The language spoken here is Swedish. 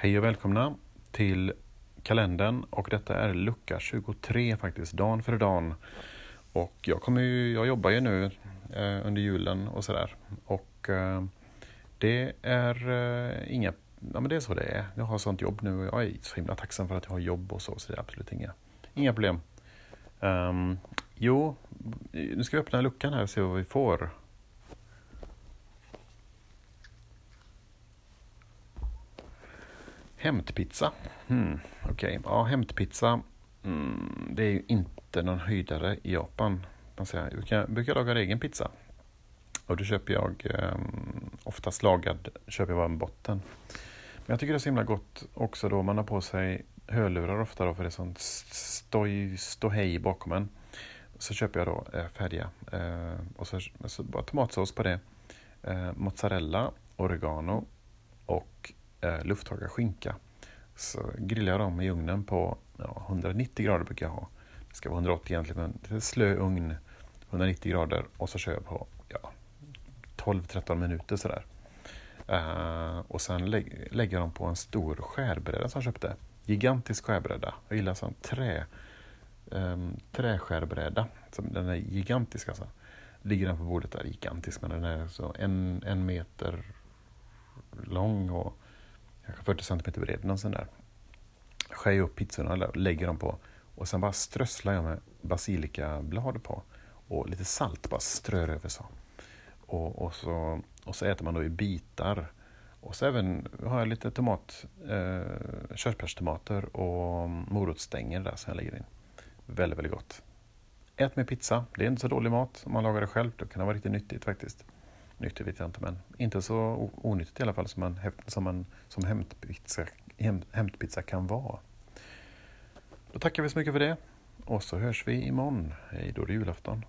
Hej och välkomna till kalendern och detta är lucka 23 faktiskt, dan för dan. Och jag, kommer ju, jag jobbar ju nu eh, under julen och sådär. Och eh, det är eh, inga, ja men det är så det är. Jag har sånt jobb nu och jag är så himla tacksam för att jag har jobb och så, så det är absolut inga, inga problem. Um, jo, nu ska vi öppna luckan här och se vad vi får. Hämtpizza. Hmm, Okej, okay. ja, hämtpizza. Mm, det är ju inte någon höjdare i Japan. Man säger. Jag brukar laga egen pizza. Och då köper jag eh, oftast lagad, köper jag bara en botten. Men jag tycker det är så himla gott också då man har på sig hörlurar ofta då för det är sånt stoj, ståhej bakom en. Så köper jag då eh, färdiga eh, och så, så bara tomatsås på det. Eh, mozzarella, oregano och eh, lufttorkad skinka. Så grillar jag dem i ugnen på ja, 190 grader brukar jag ha. Det ska vara 180 egentligen, men det är slö ugn, 190 grader och så kör jag på ja, 12-13 minuter sådär. Uh, och sen lä lägger jag dem på en stor skärbräda som jag köpte. Gigantisk skärbräda. Jag gillar sån trä, um, träskärbräda. Den är gigantisk alltså. Ligger den på bordet där, gigantisk, men den är så en, en meter lång och kanske 40 cm bred, någon sån där. Skär upp pizzorna och lägger dem på och sen bara strösslar jag med basilikablad på och lite salt bara strör över så. Och, och, så. och så äter man då i bitar. Och så även har jag lite tomat, eh, körsbärstomater och morotsstänger där som jag lägger in. Väldigt, väldigt gott. Ät med pizza. Det är inte så dålig mat om man lagar det själv. Det kan vara riktigt nyttigt faktiskt. Nyttigt vet jag inte, men inte så onyttigt i alla fall som, en, som, man, som hämtpizza, hämtpizza kan vara. Då tackar vi så mycket för det och så hörs vi imorgon. Hej då, det är julafton.